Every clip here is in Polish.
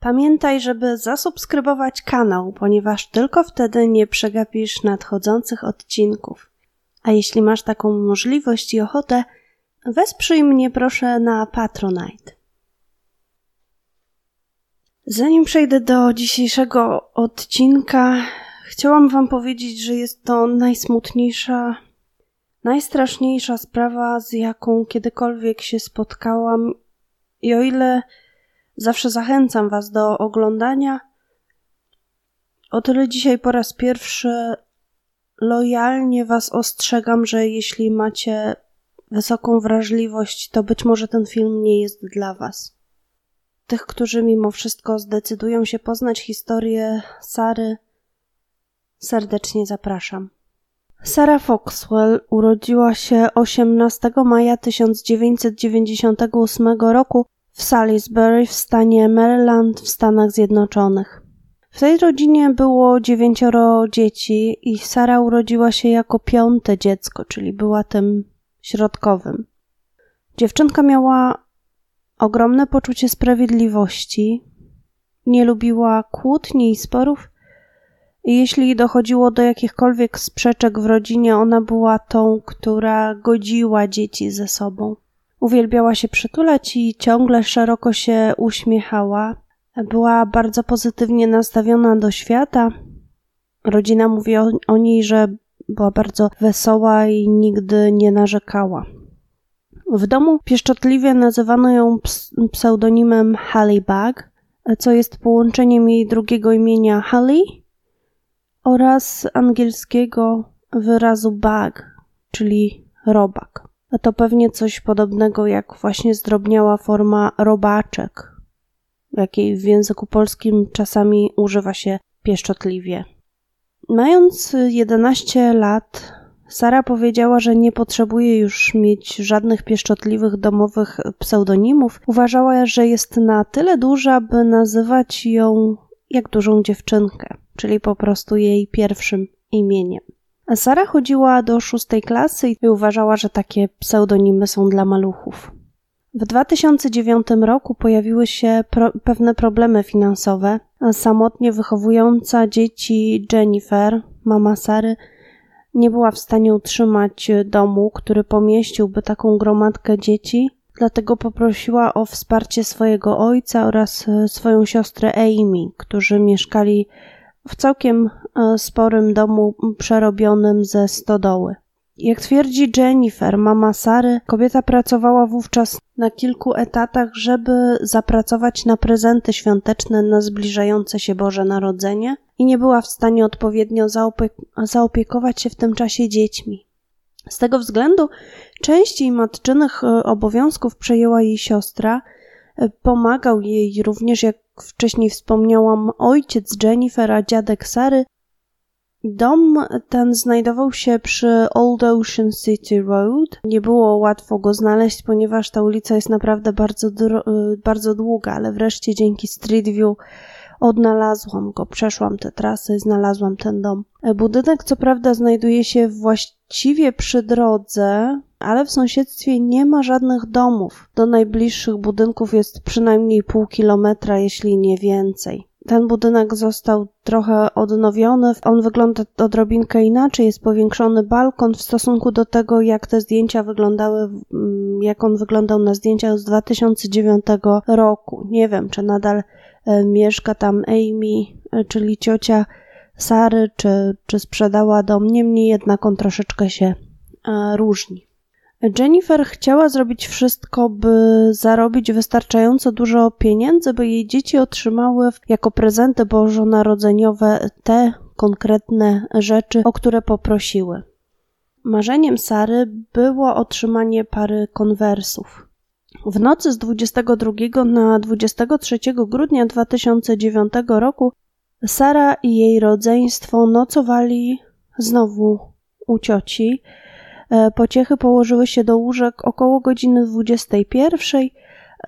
Pamiętaj, żeby zasubskrybować kanał, ponieważ tylko wtedy nie przegapisz nadchodzących odcinków. A jeśli masz taką możliwość i ochotę, wesprzyj mnie proszę na Patronite. Zanim przejdę do dzisiejszego odcinka, chciałam Wam powiedzieć, że jest to najsmutniejsza, najstraszniejsza sprawa, z jaką kiedykolwiek się spotkałam. I o ile zawsze zachęcam Was do oglądania, o tyle dzisiaj po raz pierwszy lojalnie Was ostrzegam, że jeśli macie wysoką wrażliwość, to być może ten film nie jest dla Was tych, którzy mimo wszystko zdecydują się poznać historię Sary, serdecznie zapraszam. Sara Foxwell urodziła się 18 maja 1998 roku w Salisbury w stanie Maryland w Stanach Zjednoczonych. W tej rodzinie było dziewięcioro dzieci i Sara urodziła się jako piąte dziecko, czyli była tym środkowym. Dziewczynka miała ogromne poczucie sprawiedliwości, nie lubiła kłótni i sporów. I jeśli dochodziło do jakichkolwiek sprzeczek w rodzinie, ona była tą, która godziła dzieci ze sobą. Uwielbiała się przytulać i ciągle szeroko się uśmiechała. Była bardzo pozytywnie nastawiona do świata. Rodzina mówi o, o niej, że była bardzo wesoła i nigdy nie narzekała. W domu pieszczotliwie nazywano ją pseudonimem Bug, co jest połączeniem jej drugiego imienia Holly oraz angielskiego wyrazu bug, czyli robak. To pewnie coś podobnego jak właśnie zdrobniała forma robaczek, jakiej w języku polskim czasami używa się pieszczotliwie. Mając 11 lat, Sara powiedziała, że nie potrzebuje już mieć żadnych pieszczotliwych domowych pseudonimów. Uważała, że jest na tyle duża, by nazywać ją jak dużą dziewczynkę, czyli po prostu jej pierwszym imieniem. Sara chodziła do szóstej klasy i uważała, że takie pseudonimy są dla maluchów. W 2009 roku pojawiły się pro pewne problemy finansowe. Samotnie wychowująca dzieci Jennifer, mama Sary, nie była w stanie utrzymać domu, który pomieściłby taką gromadkę dzieci, dlatego poprosiła o wsparcie swojego ojca oraz swoją siostrę Amy, którzy mieszkali w całkiem e, sporym domu przerobionym ze stodoły. Jak twierdzi Jennifer, mama Sary, kobieta pracowała wówczas na kilku etatach, żeby zapracować na prezenty świąteczne na zbliżające się Boże Narodzenie i nie była w stanie odpowiednio zaopiekować się w tym czasie dziećmi. Z tego względu część jej matczynych e, obowiązków przejęła jej siostra. Pomagał jej również, jak wcześniej wspomniałam, ojciec Jennifera, dziadek Sary. Dom ten znajdował się przy Old Ocean City Road. Nie było łatwo go znaleźć, ponieważ ta ulica jest naprawdę bardzo, e, bardzo długa, ale wreszcie dzięki Street View Odnalazłam go, przeszłam te trasy, znalazłam ten dom. E, budynek co prawda znajduje się właściwie przy drodze, ale w sąsiedztwie nie ma żadnych domów. Do najbliższych budynków jest przynajmniej pół kilometra, jeśli nie więcej. Ten budynek został trochę odnowiony, on wygląda odrobinkę inaczej, jest powiększony balkon w stosunku do tego, jak te zdjęcia wyglądały, mm, jak on wyglądał na zdjęciach z 2009 roku. Nie wiem, czy nadal E, mieszka tam Amy, e, czyli ciocia Sary, czy, czy sprzedała dom. Niemniej jednak on troszeczkę się e, różni. Jennifer chciała zrobić wszystko, by zarobić wystarczająco dużo pieniędzy, by jej dzieci otrzymały jako prezenty bożonarodzeniowe te konkretne rzeczy, o które poprosiły. Marzeniem Sary było otrzymanie pary konwersów. W nocy z 22 na 23 grudnia 2009 roku Sara i jej rodzeństwo nocowali znowu u cioci. E, pociechy położyły się do łóżek około godziny 21.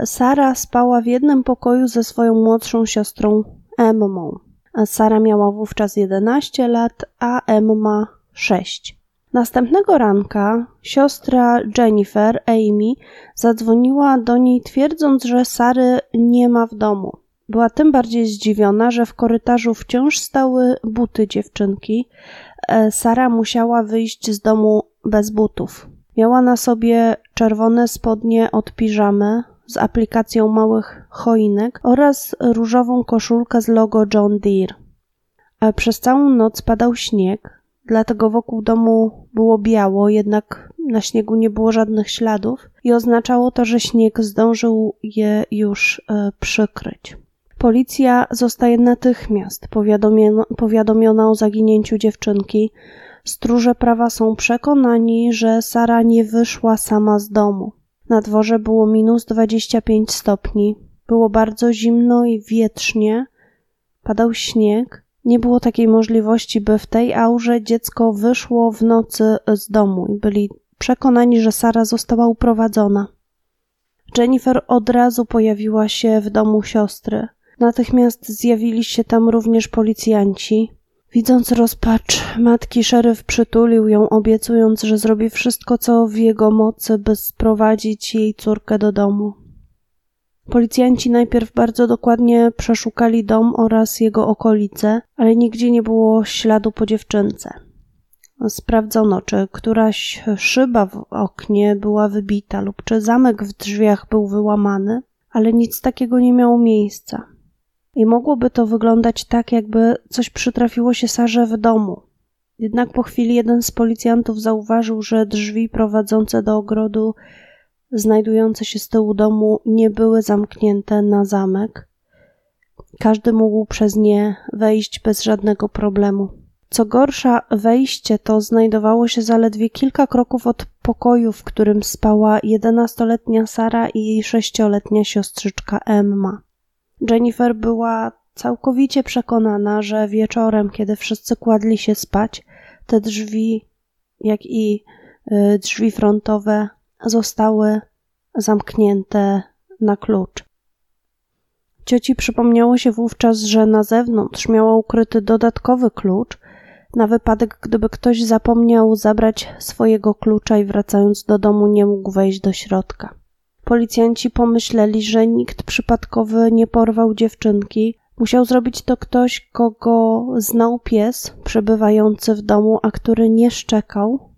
Sara spała w jednym pokoju ze swoją młodszą siostrą Emmą. Sara miała wówczas 11 lat, a Emma 6. Następnego ranka siostra Jennifer, Amy, zadzwoniła do niej twierdząc, że Sary nie ma w domu. Była tym bardziej zdziwiona, że w korytarzu wciąż stały buty dziewczynki. E, Sara musiała wyjść z domu bez butów. Miała na sobie czerwone spodnie od piżamy z aplikacją małych choinek oraz różową koszulkę z logo John Deere. E, przez całą noc padał śnieg, dlatego wokół domu było biało, jednak na śniegu nie było żadnych śladów i oznaczało to, że śnieg zdążył je już e, przykryć. Policja zostaje natychmiast powiadomiona o zaginięciu dziewczynki. Stróże prawa są przekonani, że Sara nie wyszła sama z domu. Na dworze było minus 25 stopni. Było bardzo zimno i wietrznie. Padał śnieg. Nie było takiej możliwości, by w tej aurze dziecko wyszło w nocy z domu i byli przekonani, że Sara została uprowadzona. Jennifer od razu pojawiła się w domu siostry. Natychmiast zjawili się tam również policjanci. Widząc rozpacz matki, szeryf przytulił ją, obiecując, że zrobi wszystko, co w jego mocy, by sprowadzić jej córkę do domu. Policjanci najpierw bardzo dokładnie przeszukali dom oraz jego okolice, ale nigdzie nie było śladu po dziewczynce. Sprawdzono, czy któraś szyba w oknie była wybita lub czy zamek w drzwiach był wyłamany, ale nic takiego nie miało miejsca. I mogłoby to wyglądać tak, jakby coś przytrafiło się Sarze w domu. Jednak po chwili jeden z policjantów zauważył, że drzwi prowadzące do ogrodu, znajdujące się z tyłu domu, nie były zamknięte na zamek. Każdy mógł przez nie wejść bez żadnego problemu. Co gorsza, wejście to znajdowało się zaledwie kilka kroków od pokoju, w którym spała jedenastoletnia Sara i jej sześcioletnia siostrzyczka Emma. Jennifer była całkowicie przekonana, że wieczorem, kiedy wszyscy kładli się spać, te drzwi, jak i y, drzwi frontowe, zostały zamknięte na klucz. Cioci przypomniało się wówczas, że na zewnątrz miała ukryty dodatkowy klucz, na wypadek, gdyby ktoś zapomniał zabrać swojego klucza i wracając do domu nie mógł wejść do środka. Policjanci pomyśleli, że nikt przypadkowy nie porwał dziewczynki. Musiał zrobić to ktoś, kogo znał pies przebywający w domu, a który nie szczekał.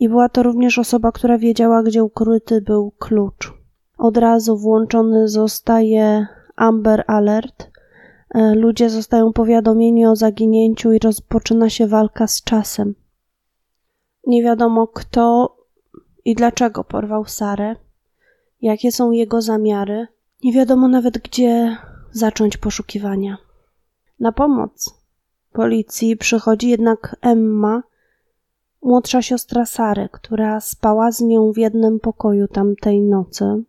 I była to również osoba, która wiedziała, gdzie ukryty był klucz. Od razu włączony zostaje Amber Alert. E, ludzie zostają powiadomieni o zaginięciu i rozpoczyna się walka z czasem. Nie wiadomo kto i dlaczego porwał Sarę jakie są jego zamiary, nie wiadomo nawet gdzie zacząć poszukiwania. Na pomoc policji przychodzi jednak Emma, młodsza siostra Sary, która spała z nią w jednym pokoju tamtej nocy.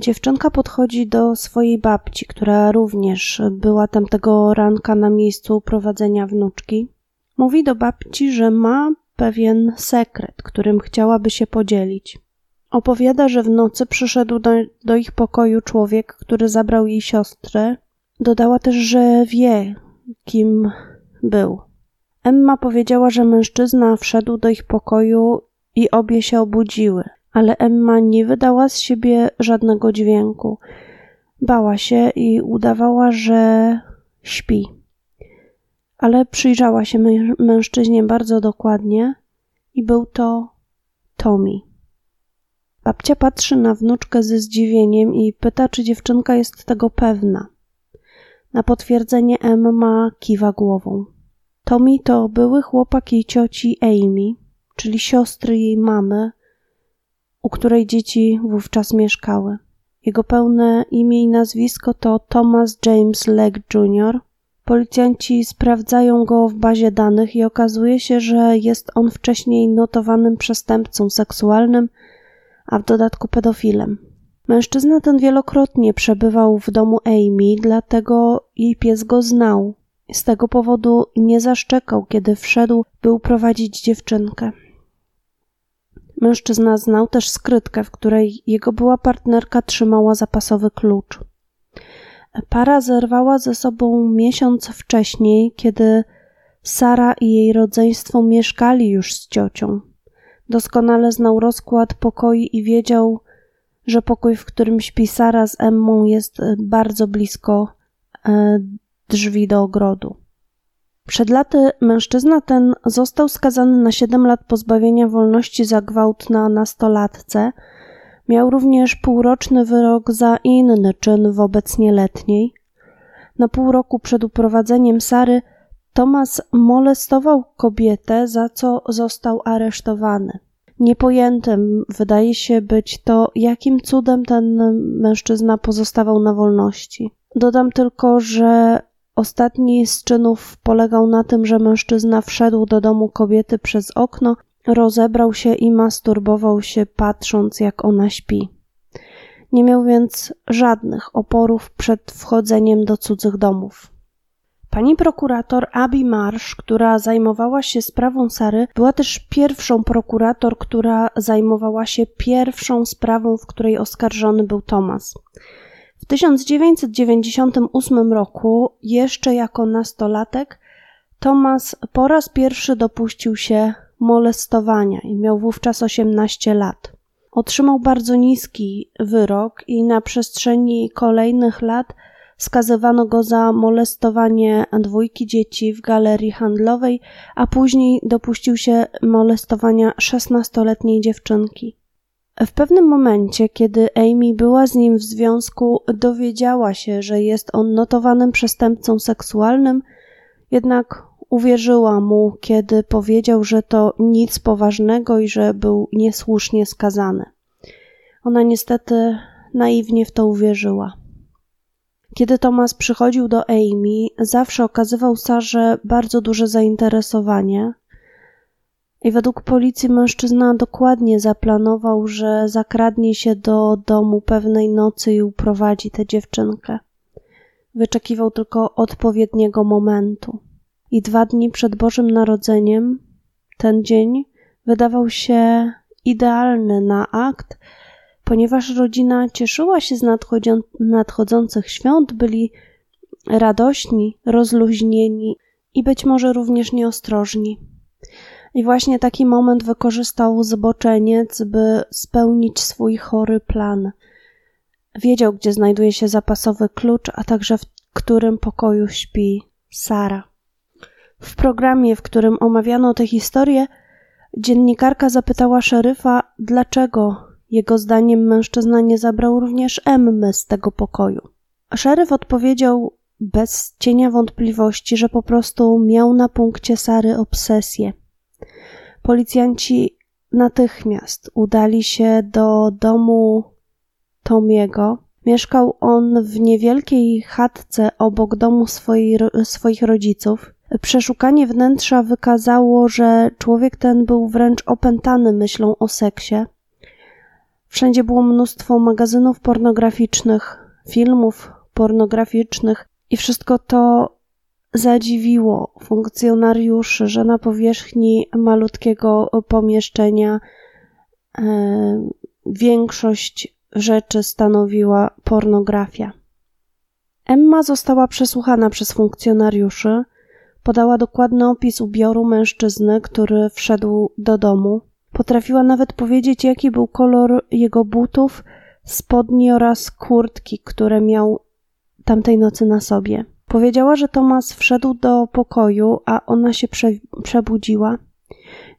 Dziewczynka podchodzi do swojej babci, która również była tamtego ranka na miejscu prowadzenia wnuczki. Mówi do babci, że ma pewien sekret, którym chciałaby się podzielić. Opowiada, że w nocy przyszedł do, do ich pokoju człowiek, który zabrał jej siostrę. Dodała też, że wie, kim był. Emma powiedziała, że mężczyzna wszedł do ich pokoju i obie się obudziły, ale Emma nie wydała z siebie żadnego dźwięku. Bała się i udawała, że śpi. Ale przyjrzała się mężczyźnie bardzo dokładnie i był to Tommy. Babcia patrzy na wnuczkę ze zdziwieniem i pyta, czy dziewczynka jest tego pewna. Na potwierdzenie Emma kiwa głową. Tommy to były chłopak jej cioci Amy, czyli siostry jej mamy, u której dzieci wówczas mieszkały. Jego pełne imię i nazwisko to Thomas James Legg Jr. Policjanci sprawdzają go w bazie danych i okazuje się, że jest on wcześniej notowanym przestępcą seksualnym – a w dodatku pedofilem. Mężczyzna ten wielokrotnie przebywał w domu Amy, dlatego jej pies go znał. Z tego powodu nie zaszczekał, kiedy wszedł, by uprowadzić dziewczynkę. Mężczyzna znał też skrytkę, w której jego była partnerka trzymała zapasowy klucz. Para zerwała ze sobą miesiąc wcześniej, kiedy Sara i jej rodzeństwo mieszkali już z ciocią. Doskonale znał rozkład pokoi i wiedział, że pokój, w którym śpi Sara z Emmą, jest e, bardzo blisko e, drzwi do ogrodu. Przed laty mężczyzna ten został skazany na 7 lat pozbawienia wolności za gwałt na nastolatce. Miał również półroczny wyrok za inny czyn wobec nieletniej. Na pół roku przed uprowadzeniem Sary Tomas molestował kobietę, za co został aresztowany. Niepojętym wydaje się być to, jakim cudem ten mężczyzna pozostawał na wolności. Dodam tylko, że ostatni z czynów polegał na tym, że mężczyzna wszedł do domu kobiety przez okno, rozebrał się i masturbował się, patrząc jak ona śpi. Nie miał więc żadnych oporów przed wchodzeniem do cudzych domów. Pani prokurator Abby Marsh, która zajmowała się sprawą Sary, była też pierwszą prokurator, która zajmowała się pierwszą sprawą, w której oskarżony był Thomas. W 1998 roku, jeszcze jako nastolatek, Thomas po raz pierwszy dopuścił się molestowania i miał wówczas 18 lat. Otrzymał bardzo niski wyrok i na przestrzeni kolejnych lat skazywano go za molestowanie dwójki dzieci w galerii handlowej, a później dopuścił się molestowania 16-letniej dziewczynki. W pewnym momencie, kiedy Amy była z nim w związku, dowiedziała się, że jest on notowanym przestępcą seksualnym, jednak uwierzyła mu, kiedy powiedział, że to nic poważnego i że był niesłusznie skazany. Ona niestety naiwnie w to uwierzyła. Kiedy Thomas przychodził do Amy, zawsze okazywał Sarze bardzo duże zainteresowanie. I według policji mężczyzna dokładnie zaplanował, że zakradnie się do domu pewnej nocy i uprowadzi tę dziewczynkę. Wyczekiwał tylko odpowiedniego momentu. I dwa dni przed Bożym Narodzeniem, ten dzień wydawał się idealny na akt, Ponieważ rodzina cieszyła się z nadchodzących świąt, byli radośni, rozluźnieni i być może również nieostrożni. I właśnie taki moment wykorzystał zboczeniec, by spełnić swój chory plan. Wiedział, gdzie znajduje się zapasowy klucz, a także w którym pokoju śpi Sara. W programie, w którym omawiano tę historię, dziennikarka zapytała szeryfa, dlaczego jego zdaniem mężczyzna nie zabrał również Emmy z tego pokoju. Szeryf odpowiedział bez cienia wątpliwości, że po prostu miał na punkcie Sary obsesję. Policjanci natychmiast udali się do domu Tomiego. Mieszkał on w niewielkiej chatce obok domu swoi, swoich rodziców. Przeszukanie wnętrza wykazało, że człowiek ten był wręcz opętany myślą o seksie. Wszędzie było mnóstwo magazynów pornograficznych, filmów pornograficznych i wszystko to zadziwiło funkcjonariuszy, że na powierzchni malutkiego pomieszczenia e, większość rzeczy stanowiła pornografia. Emma została przesłuchana przez funkcjonariuszy, podała dokładny opis ubioru mężczyzny, który wszedł do domu. Potrafiła nawet powiedzieć, jaki był kolor jego butów, spodni oraz kurtki, które miał tamtej nocy na sobie. Powiedziała, że Tomas wszedł do pokoju, a ona się prze przebudziła.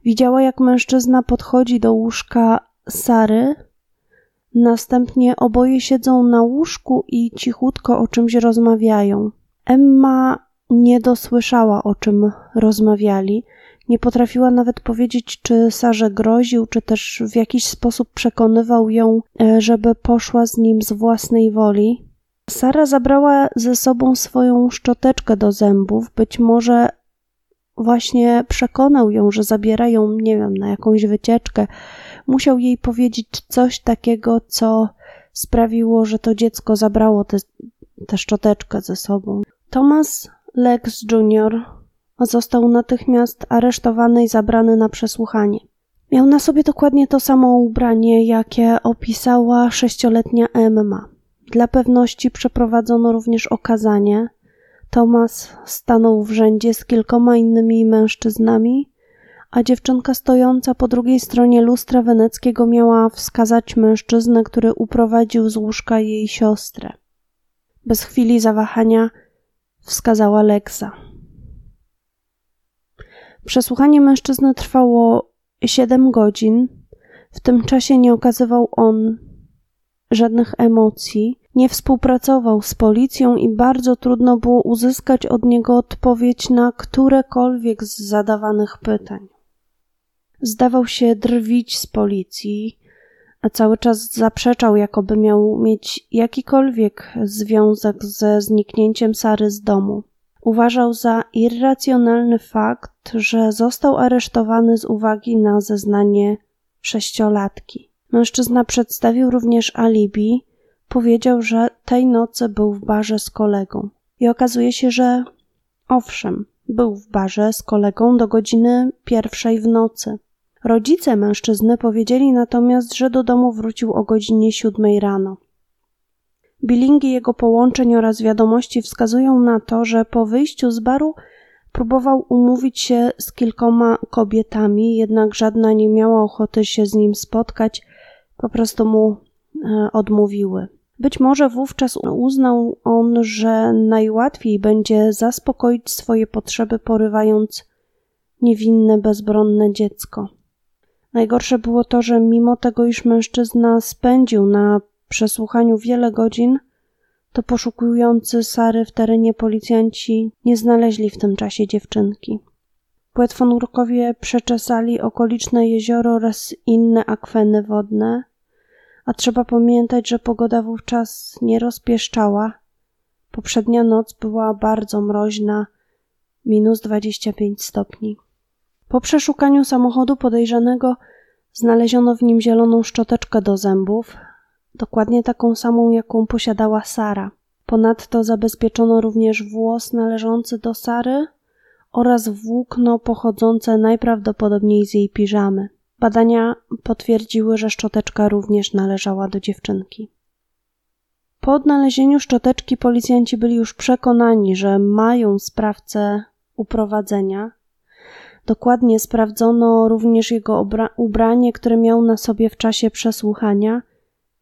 Widziała, jak mężczyzna podchodzi do łóżka Sary. Następnie oboje siedzą na łóżku i cichutko o czymś rozmawiają. Emma nie dosłyszała, o czym rozmawiali. Nie potrafiła nawet powiedzieć, czy Sarze groził, czy też w jakiś sposób przekonywał ją, e, żeby poszła z nim z własnej woli. Sara zabrała ze sobą swoją szczoteczkę do zębów. Być może właśnie przekonał ją, że zabiera ją, nie wiem, na jakąś wycieczkę. Musiał jej powiedzieć coś takiego, co sprawiło, że to dziecko zabrało tę szczoteczkę ze sobą. Thomas Lex Jr został natychmiast aresztowany i zabrany na przesłuchanie. Miał na sobie dokładnie to samo ubranie, jakie opisała sześcioletnia Emma. Dla pewności przeprowadzono również okazanie. Tomas stanął w rzędzie z kilkoma innymi mężczyznami, a dziewczynka stojąca po drugiej stronie lustra weneckiego miała wskazać mężczyznę, który uprowadził z łóżka jej siostrę. Bez chwili zawahania wskazała Lexa. Przesłuchanie mężczyzny trwało 7 godzin. W tym czasie nie okazywał on żadnych emocji, nie współpracował z policją i bardzo trudno było uzyskać od niego odpowiedź na którekolwiek z zadawanych pytań. Zdawał się drwić z policji, a cały czas zaprzeczał, jakoby miał mieć jakikolwiek związek ze zniknięciem Sary z domu. Uważał za irracjonalny fakt, że został aresztowany z uwagi na zeznanie sześciolatki. Mężczyzna przedstawił również alibi, powiedział, że tej nocy był w barze z kolegą. I okazuje się, że owszem, był w barze z kolegą do godziny pierwszej w nocy. Rodzice mężczyzny powiedzieli natomiast, że do domu wrócił o godzinie siódmej rano. Bilingi jego połączeń oraz wiadomości wskazują na to, że po wyjściu z baru próbował umówić się z kilkoma kobietami, jednak żadna nie miała ochoty się z nim spotkać, po prostu mu e, odmówiły. Być może wówczas uznał on, że najłatwiej będzie zaspokoić swoje potrzeby, porywając niewinne, bezbronne dziecko. Najgorsze było to, że mimo tego, iż mężczyzna spędził na przesłuchaniu wiele godzin, to poszukujący Sary w terenie policjanci nie znaleźli w tym czasie dziewczynki. Płetwonurkowie przeczesali okoliczne jezioro oraz inne akweny wodne, a trzeba pamiętać, że pogoda wówczas nie rozpieszczała. Poprzednia noc była bardzo mroźna, minus 25 stopni. Po przeszukaniu samochodu podejrzanego znaleziono w nim zieloną szczoteczkę do zębów, dokładnie taką samą, jaką posiadała Sara. Ponadto zabezpieczono również włos należący do Sary oraz włókno pochodzące najprawdopodobniej z jej piżamy. Badania potwierdziły, że szczoteczka również należała do dziewczynki. Po odnalezieniu szczoteczki policjanci byli już przekonani, że mają sprawcę uprowadzenia. Dokładnie sprawdzono również jego ubranie, które miał na sobie w czasie przesłuchania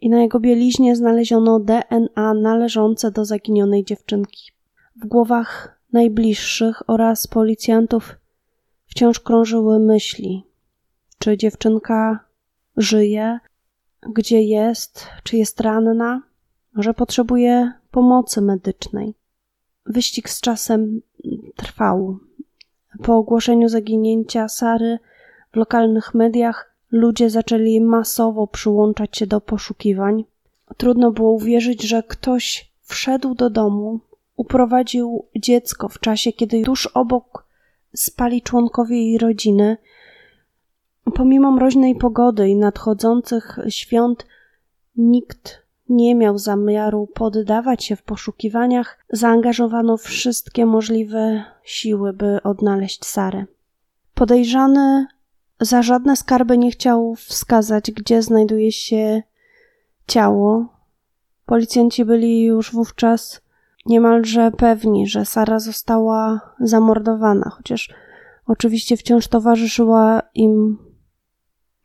i na jego bieliźnie znaleziono DNA należące do zaginionej dziewczynki. W głowach najbliższych oraz policjantów wciąż krążyły myśli, czy dziewczynka żyje, gdzie jest, czy jest ranna, może potrzebuje pomocy medycznej. Wyścig z czasem trwał. Po ogłoszeniu zaginięcia Sary w lokalnych mediach ludzie zaczęli masowo przyłączać się do poszukiwań. Trudno było uwierzyć, że ktoś wszedł do domu, uprowadził dziecko w czasie, kiedy tuż obok spali członkowie jej rodziny, Pomimo mroźnej pogody i nadchodzących świąt, nikt nie miał zamiaru poddawać się w poszukiwaniach, zaangażowano wszystkie możliwe siły, by odnaleźć Sarę. Podejrzany za żadne skarby nie chciał wskazać, gdzie znajduje się ciało. Policjanci byli już wówczas niemalże pewni, że Sara została zamordowana, chociaż oczywiście wciąż towarzyszyła im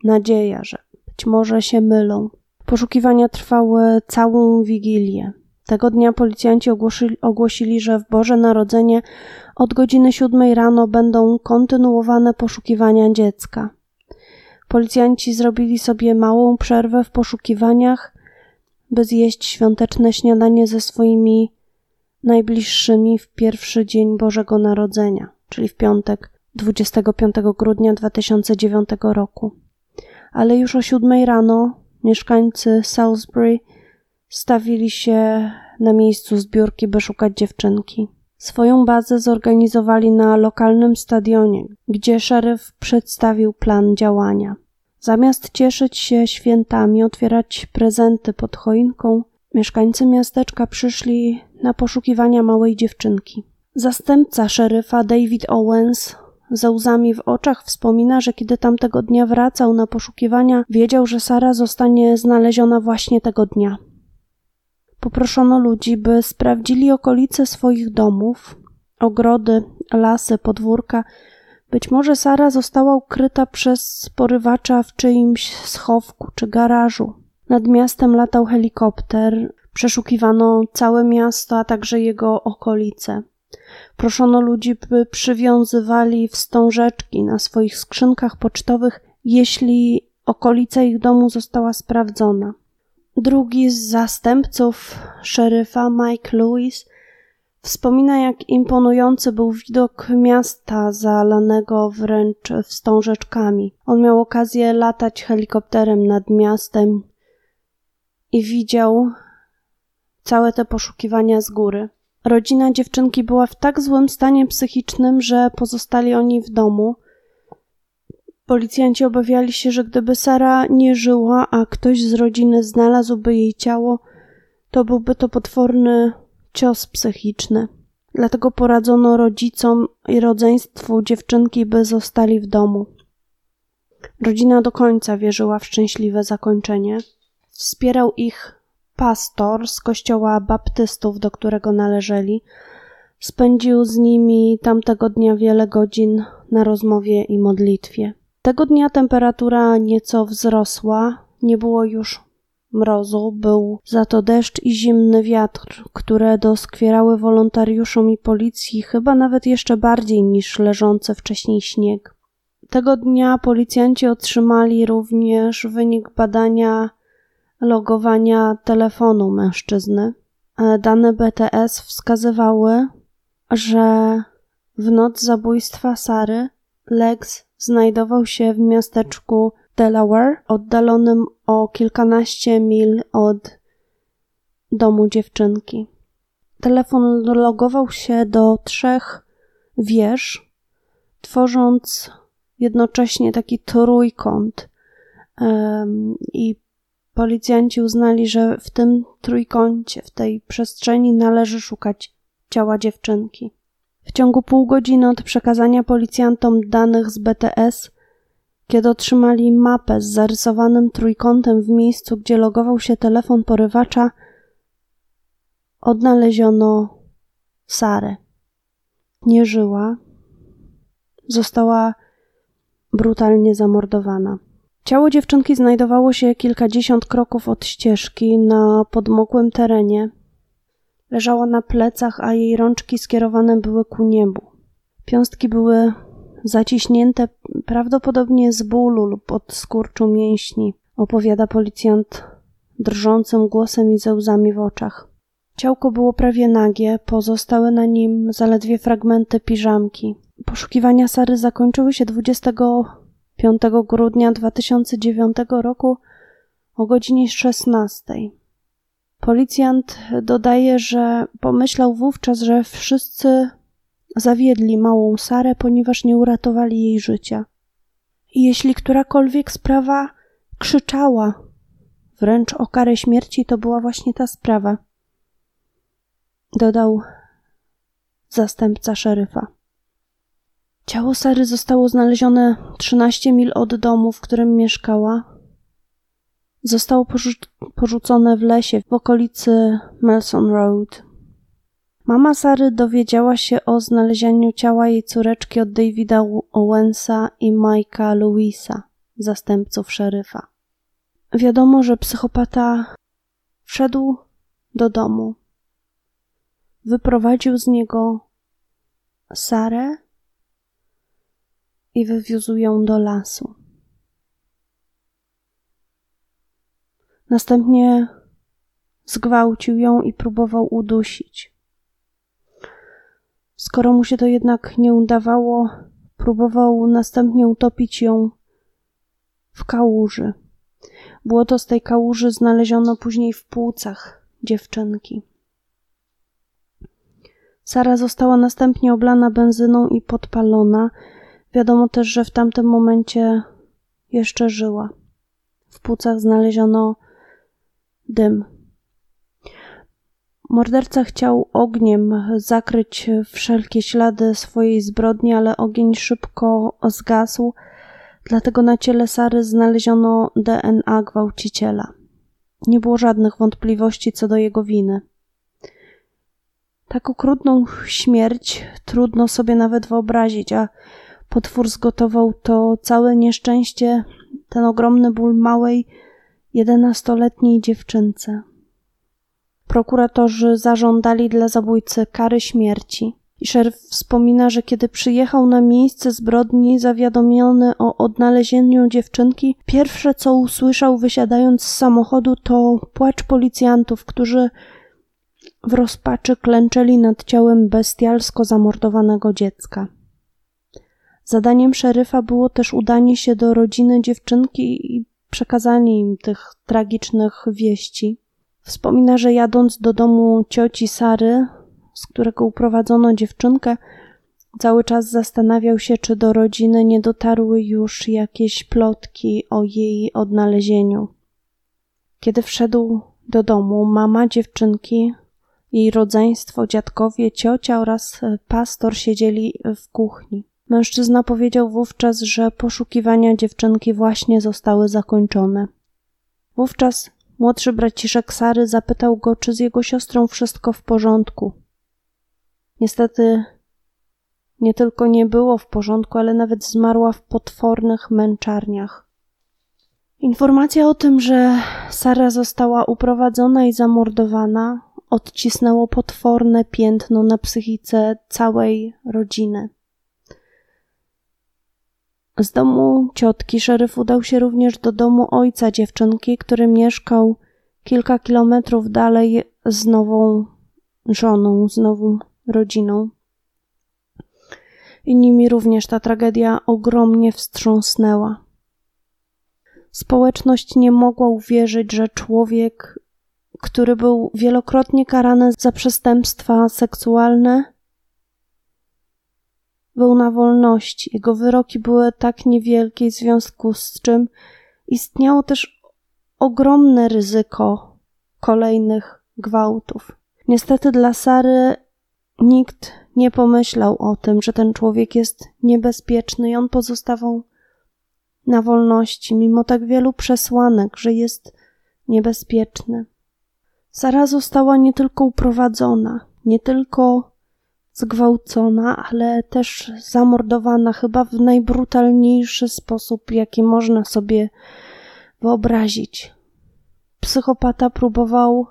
nadzieja, że być może się mylą. Poszukiwania trwały całą wigilię. Tego dnia policjanci ogłosili, ogłosili, że w Boże Narodzenie od godziny siódmej rano będą kontynuowane poszukiwania dziecka. Policjanci zrobili sobie małą przerwę w poszukiwaniach, by zjeść świąteczne śniadanie ze swoimi najbliższymi w pierwszy dzień Bożego Narodzenia, czyli w piątek 25 grudnia 2009 roku ale już o siódmej rano mieszkańcy Salisbury stawili się na miejscu zbiórki, by szukać dziewczynki. Swoją bazę zorganizowali na lokalnym stadionie, gdzie szeryf przedstawił plan działania. Zamiast cieszyć się świętami, otwierać prezenty pod choinką, mieszkańcy miasteczka przyszli na poszukiwania małej dziewczynki. Zastępca szeryfa David Owens ze łzami w oczach wspomina, że kiedy tamtego dnia wracał na poszukiwania, wiedział, że Sara zostanie znaleziona właśnie tego dnia. Poproszono ludzi, by sprawdzili okolice swoich domów, ogrody, lasy, podwórka. Być może Sara została ukryta przez porywacza w czyimś schowku czy garażu. Nad miastem latał helikopter, przeszukiwano całe miasto, a także jego okolice. Proszono ludzi, by przywiązywali wstążeczki na swoich skrzynkach pocztowych, jeśli okolica ich domu została sprawdzona. Drugi z zastępców szeryfa, Mike Lewis, wspomina, jak imponujący był widok miasta zalanego wręcz wstążeczkami. On miał okazję latać helikopterem nad miastem i widział całe te poszukiwania z góry. Rodzina dziewczynki była w tak złym stanie psychicznym, że pozostali oni w domu. Policjanci obawiali się, że gdyby Sara nie żyła, a ktoś z rodziny znalazłby jej ciało, to byłby to potworny cios psychiczny. Dlatego poradzono rodzicom i rodzeństwu dziewczynki, by zostali w domu. Rodzina do końca wierzyła w szczęśliwe zakończenie. Wspierał ich pastor z kościoła baptystów, do którego należeli. Spędził z nimi tamtego dnia wiele godzin na rozmowie i modlitwie. Tego dnia temperatura nieco wzrosła, nie było już mrozu, był za to deszcz i zimny wiatr, które doskwierały wolontariuszom i policji chyba nawet jeszcze bardziej niż leżący wcześniej śnieg. Tego dnia policjanci otrzymali również wynik badania logowania telefonu mężczyzny. Dane BTS wskazywały, że w noc zabójstwa Sary Lex znajdował się w miasteczku Delaware, oddalonym o kilkanaście mil od domu dziewczynki. Telefon logował się do trzech wież, tworząc jednocześnie taki trójkąt. I Policjanci uznali, że w tym trójkącie, w tej przestrzeni należy szukać ciała dziewczynki. W ciągu pół godziny od przekazania policjantom danych z BTS, kiedy otrzymali mapę z zarysowanym trójkątem w miejscu, gdzie logował się telefon porywacza, odnaleziono Sarę. Nie żyła, została brutalnie zamordowana. Ciało dziewczynki znajdowało się kilkadziesiąt kroków od ścieżki na podmokłym terenie. Leżała na plecach, a jej rączki skierowane były ku niebu. Piąstki były zaciśnięte prawdopodobnie z bólu lub od skurczu mięśni, opowiada policjant drżącym głosem i ze łzami w oczach. Ciałko było prawie nagie, pozostały na nim zaledwie fragmenty piżamki. Poszukiwania Sary zakończyły się 20 5 grudnia 2009 roku o godzinie 16. Policjant dodaje, że pomyślał wówczas, że wszyscy zawiedli małą Sarę, ponieważ nie uratowali jej życia. I jeśli którakolwiek sprawa krzyczała wręcz o karę śmierci, to była właśnie ta sprawa. Dodał zastępca szeryfa. Ciało Sary zostało znalezione 13 mil od domu, w którym mieszkała. Zostało porzucone w lesie w okolicy Melson Road. Mama Sary dowiedziała się o znalezieniu ciała jej córeczki od Davida Owensa i Mike'a Louisa, zastępców szeryfa. Wiadomo, że psychopata wszedł do domu, wyprowadził z niego Sarę i wywiózł ją do lasu. Następnie zgwałcił ją i próbował udusić. Skoro mu się to jednak nie udawało, próbował następnie utopić ją w kałuży. Błoto z tej kałuży znaleziono później w płucach dziewczynki. Sara została następnie oblana benzyną i podpalona, Wiadomo też, że w tamtym momencie jeszcze żyła. W płucach znaleziono dym. Morderca chciał ogniem zakryć wszelkie ślady swojej zbrodni, ale ogień szybko zgasł, dlatego na ciele Sary znaleziono DNA gwałciciela. Nie było żadnych wątpliwości co do jego winy. Tak okrutną śmierć trudno sobie nawet wyobrazić, a Potwór zgotował to całe nieszczęście, ten ogromny ból małej, jedenastoletniej dziewczynce. Prokuratorzy zażądali dla zabójcy kary śmierci. I szeryf wspomina, że kiedy przyjechał na miejsce zbrodni, zawiadomiony o odnalezieniu dziewczynki, pierwsze co usłyszał wysiadając z samochodu to płacz policjantów, którzy w rozpaczy klęczeli nad ciałem bestialsko zamordowanego dziecka. Zadaniem szeryfa było też udanie się do rodziny dziewczynki i przekazanie im tych tragicznych wieści. Wspomina, że jadąc do domu cioci Sary, z którego uprowadzono dziewczynkę, cały czas zastanawiał się, czy do rodziny nie dotarły już jakieś plotki o jej odnalezieniu. Kiedy wszedł do domu, mama dziewczynki, jej rodzeństwo, dziadkowie, ciocia oraz pastor siedzieli w kuchni. Mężczyzna powiedział wówczas, że poszukiwania dziewczynki właśnie zostały zakończone. Wówczas młodszy braciszek Sary zapytał go, czy z jego siostrą wszystko w porządku. Niestety nie tylko nie było w porządku, ale nawet zmarła w potwornych męczarniach. Informacja o tym, że Sara została uprowadzona i zamordowana, odcisnęło potworne piętno na psychice całej rodziny. Z domu ciotki szeryf udał się również do domu ojca dziewczynki, który mieszkał kilka kilometrów dalej z nową żoną, z nową rodziną. I nimi również ta tragedia ogromnie wstrząsnęła. Społeczność nie mogła uwierzyć, że człowiek, który był wielokrotnie karany za przestępstwa seksualne, był na wolności. Jego wyroki były tak niewielkie, w związku z czym istniało też ogromne ryzyko kolejnych gwałtów. Niestety dla Sary nikt nie pomyślał o tym, że ten człowiek jest niebezpieczny i on pozostawał na wolności, mimo tak wielu przesłanek, że jest niebezpieczny. Sara została nie tylko uprowadzona, nie tylko zgwałcona, ale też zamordowana chyba w najbrutalniejszy sposób, jaki można sobie wyobrazić. Psychopata próbował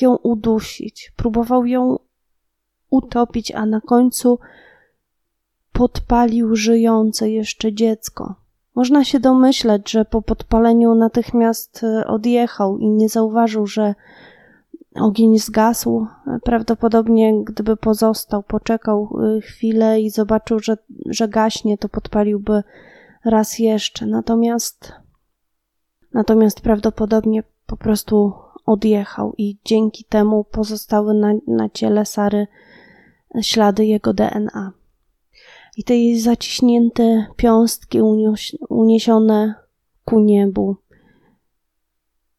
ją udusić, próbował ją utopić, a na końcu podpalił żyjące jeszcze dziecko. Można się domyśleć, że po podpaleniu natychmiast e, odjechał i nie zauważył, że Ogień zgasł. Prawdopodobnie, gdyby pozostał, poczekał y, chwilę i zobaczył, że, że gaśnie, to podpaliłby raz jeszcze. Natomiast, natomiast prawdopodobnie po prostu odjechał i dzięki temu pozostały na, na ciele Sary ślady jego DNA. I te jej zaciśnięte piąstki uniesione ku niebu.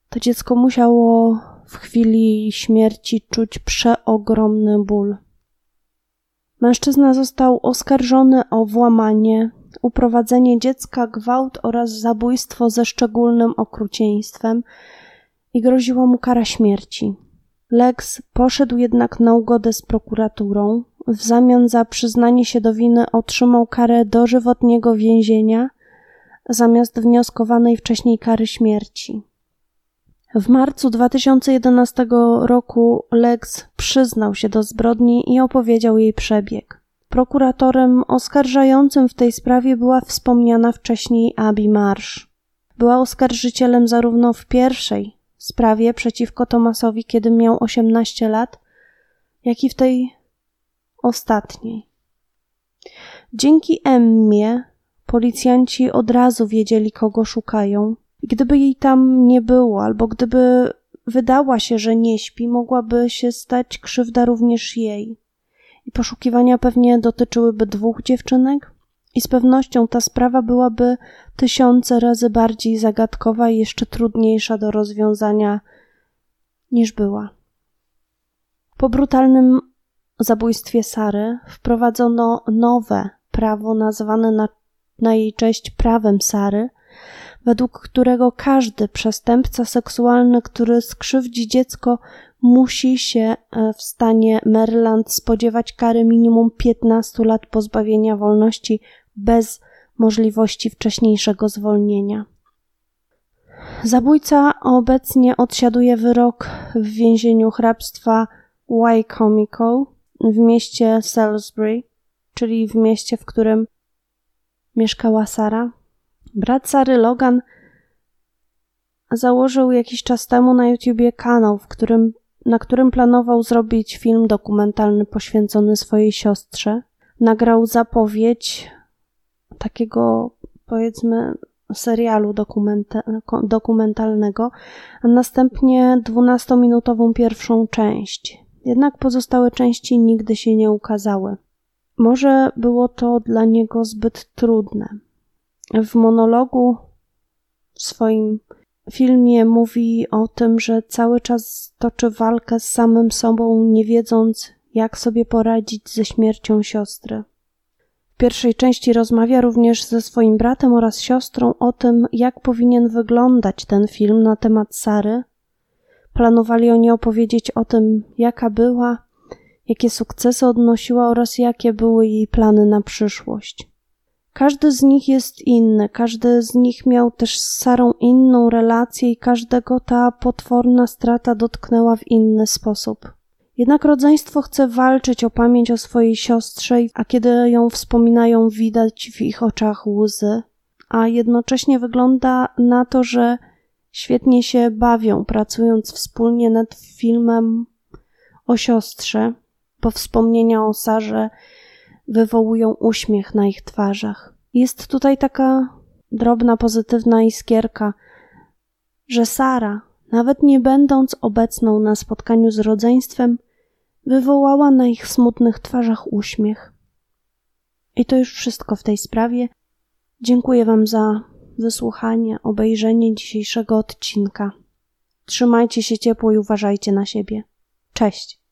To dziecko musiało w chwili śmierci czuć przeogromny ból. Mężczyzna został oskarżony o włamanie, uprowadzenie dziecka, gwałt oraz zabójstwo ze szczególnym okrucieństwem i groziła mu kara śmierci. Lex poszedł jednak na ugodę z prokuraturą. W zamian za przyznanie się do winy otrzymał karę dożywotniego więzienia zamiast wnioskowanej wcześniej kary śmierci. W marcu 2011 roku Lex przyznał się do zbrodni i opowiedział jej przebieg. Prokuratorem oskarżającym w tej sprawie była wspomniana wcześniej Abby Marsh. Była oskarżycielem zarówno w pierwszej sprawie przeciwko Tomasowi, kiedy miał 18 lat, jak i w tej ostatniej. Dzięki Emmie policjanci od razu wiedzieli, kogo szukają i gdyby jej tam nie było, albo gdyby wydała się, że nie śpi, mogłaby się stać krzywda również jej. I poszukiwania pewnie dotyczyłyby dwóch dziewczynek, i z pewnością ta sprawa byłaby tysiące razy bardziej zagadkowa i jeszcze trudniejsza do rozwiązania niż była. Po brutalnym zabójstwie Sary wprowadzono nowe prawo nazwane na, na jej cześć prawem Sary, według którego każdy przestępca seksualny, który skrzywdzi dziecko, musi się e, w stanie Maryland spodziewać kary minimum 15 lat pozbawienia wolności bez możliwości wcześniejszego zwolnienia. Zabójca obecnie odsiaduje wyrok w więzieniu hrabstwa Wycomico w mieście Salisbury, czyli w mieście, w którym mieszkała Sara. Brat Sary Logan założył jakiś czas temu na YouTubie kanał, w którym, na którym planował zrobić film dokumentalny poświęcony swojej siostrze. Nagrał zapowiedź takiego, powiedzmy, serialu dokumentalnego, a następnie 12-minutową pierwszą część. Jednak pozostałe części nigdy się nie ukazały. Może było to dla niego zbyt trudne. W monologu w swoim filmie mówi o tym, że cały czas toczy walkę z samym sobą, nie wiedząc, jak sobie poradzić ze śmiercią siostry. W pierwszej części rozmawia również ze swoim bratem oraz siostrą o tym, jak powinien wyglądać ten film na temat Sary. Planowali oni opowiedzieć o tym, jaka była, jakie sukcesy odnosiła oraz jakie były jej plany na przyszłość. Każdy z nich jest inny, każdy z nich miał też z Sarą inną relację i każdego ta potworna strata dotknęła w inny sposób. Jednak rodzeństwo chce walczyć o pamięć o swojej siostrze, a kiedy ją wspominają, widać w ich oczach łzy, a jednocześnie wygląda na to, że świetnie się bawią, pracując wspólnie nad filmem o siostrze, bo wspomnienia o Sarze wywołują uśmiech na ich twarzach. Jest tutaj taka drobna, pozytywna iskierka, że Sara, nawet nie będąc obecną na spotkaniu z rodzeństwem, wywołała na ich smutnych twarzach uśmiech. I to już wszystko w tej sprawie. Dziękuję Wam za wysłuchanie, obejrzenie dzisiejszego odcinka. Trzymajcie się ciepło i uważajcie na siebie. Cześć!